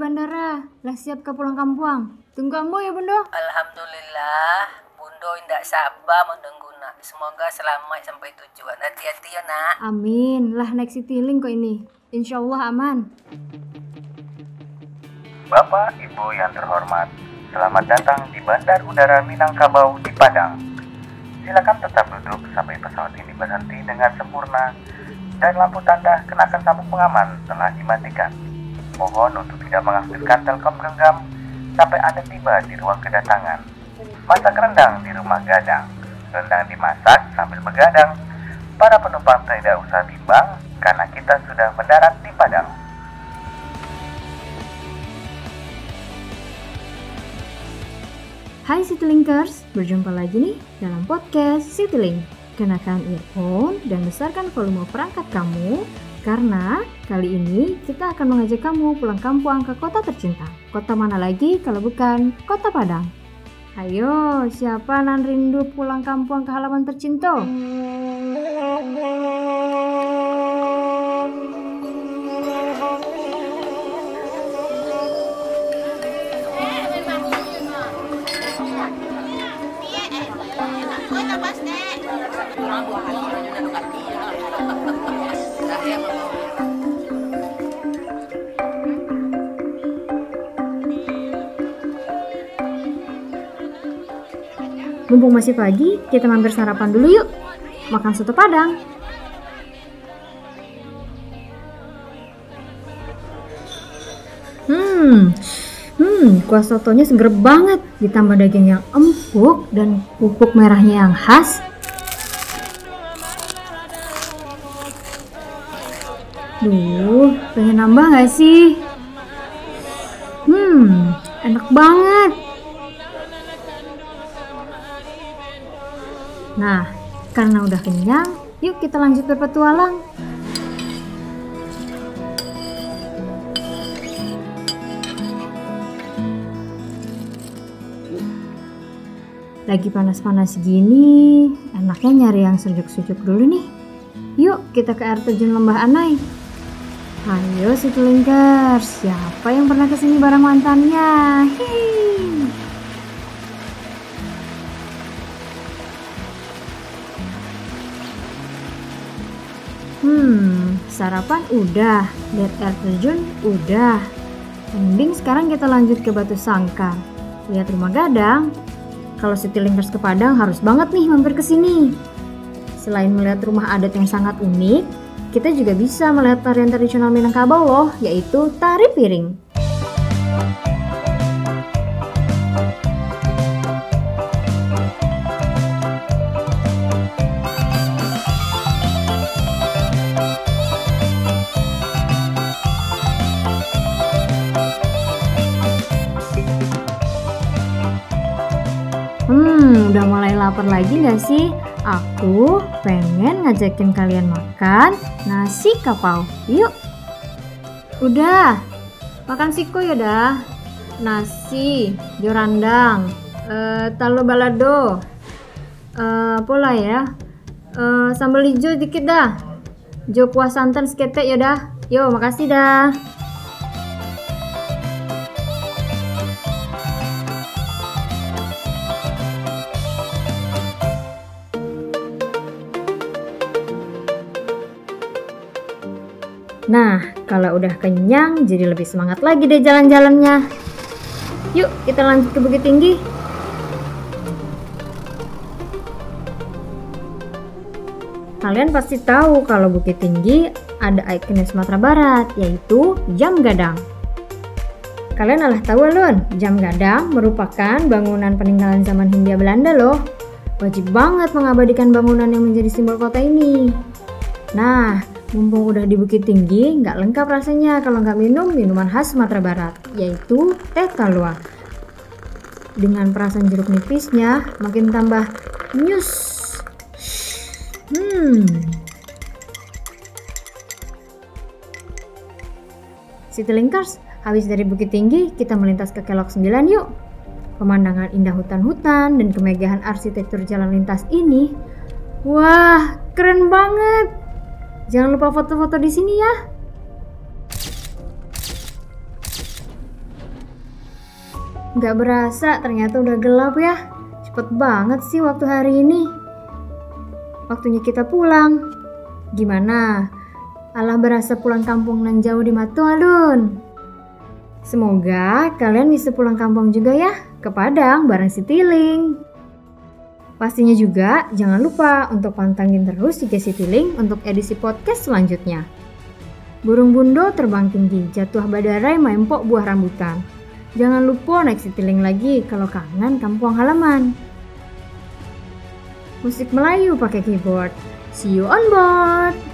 Bandara, lah siap ke pulang kampung. Tunggu amu ya Bundo. Alhamdulillah, Bundo tidak sabar menunggu nak. Semoga selamat sampai tujuan. Hati-hati ya nak. Amin, lah naik Citylink kok ini. Insya Allah aman. Bapak, Ibu yang terhormat, selamat datang di Bandar Udara Minangkabau di Padang. Silakan tetap duduk sampai pesawat ini berhenti dengan sempurna dan lampu tanda kenakan sabuk pengaman telah dimatikan. Mohon untuk tidak mengaktifkan telkom genggam sampai Anda tiba di ruang kedatangan. Masak rendang di rumah gadang. Rendang dimasak sambil begadang. Para penumpang tidak usah bimbang karena kita sudah mendarat di Padang. Hai Citylinkers, berjumpa lagi nih dalam podcast Citylink. Kenakan earphone dan besarkan volume perangkat kamu karena kali ini kita akan mengajak kamu pulang kampung ke kota tercinta. Kota mana lagi kalau bukan kota Padang? Ayo, siapa nan rindu pulang kampung ke halaman tercinta? Mumpung masih pagi, kita mampir sarapan dulu yuk. Makan soto padang. Hmm, hmm, kuah sotonya seger banget. Ditambah daging yang empuk dan pupuk merahnya yang khas. Duh, pengen nambah gak sih? Hmm, enak banget. Nah, karena udah kenyang, yuk kita lanjut berpetualang. Lagi panas-panas gini, enaknya nyari yang sejuk-sejuk dulu nih. Yuk kita ke air terjun Lembah Anai. Ayo Citylingkers, siapa yang pernah ke sini bareng mantannya? Hei. Hmm, sarapan udah, lihat air terjun udah. Mending sekarang kita lanjut ke Batu Sangkar. Lihat rumah gadang. Kalau Citylingkers ke Padang harus banget nih mampir ke sini. Selain melihat rumah adat yang sangat unik, kita juga bisa melihat tarian tradisional Minangkabau loh, yaitu tari piring. Udah mulai lapar lagi gak sih? Aku pengen ngajakin kalian makan nasi kapau. Yuk. Udah. Makan siko ya dah. Nasi, jorandang, eh, talo balado, eh, pola ya. Eh, sambal hijau dikit dah. Jo santan seketek ya dah. Yo, makasih dah. Nah, kalau udah kenyang, jadi lebih semangat lagi deh jalan-jalannya. Yuk, kita lanjut ke Bukit Tinggi. Kalian pasti tahu kalau Bukit Tinggi ada ikonnya Sumatera Barat, yaitu jam gadang. Kalian alah tahu lun, jam gadang merupakan bangunan peninggalan zaman Hindia Belanda loh. Wajib banget mengabadikan bangunan yang menjadi simbol kota ini. Nah, mumpung udah di Bukit Tinggi, nggak lengkap rasanya kalau nggak minum minuman khas Sumatera Barat, yaitu teh talua. Dengan perasan jeruk nipisnya, makin tambah nyus. Hmm. Citylingkers, habis dari Bukit Tinggi, kita melintas ke Kelok 9 yuk. Pemandangan indah hutan-hutan dan kemegahan arsitektur jalan lintas ini, wah, keren banget. Jangan lupa foto-foto di sini ya. Gak berasa ternyata udah gelap ya. Cepet banget sih waktu hari ini. Waktunya kita pulang. Gimana? Allah berasa pulang kampung nan jauh di Matu Alun. Semoga kalian bisa pulang kampung juga ya ke Padang bareng si Tiling. Pastinya juga jangan lupa untuk pantangin terus IG Tiling untuk edisi podcast selanjutnya. Burung bundo terbang tinggi, jatuh badarai maempok buah rambutan. Jangan lupa naik Citylink lagi kalau kangen kampung halaman. Musik Melayu pakai keyboard. See you on board!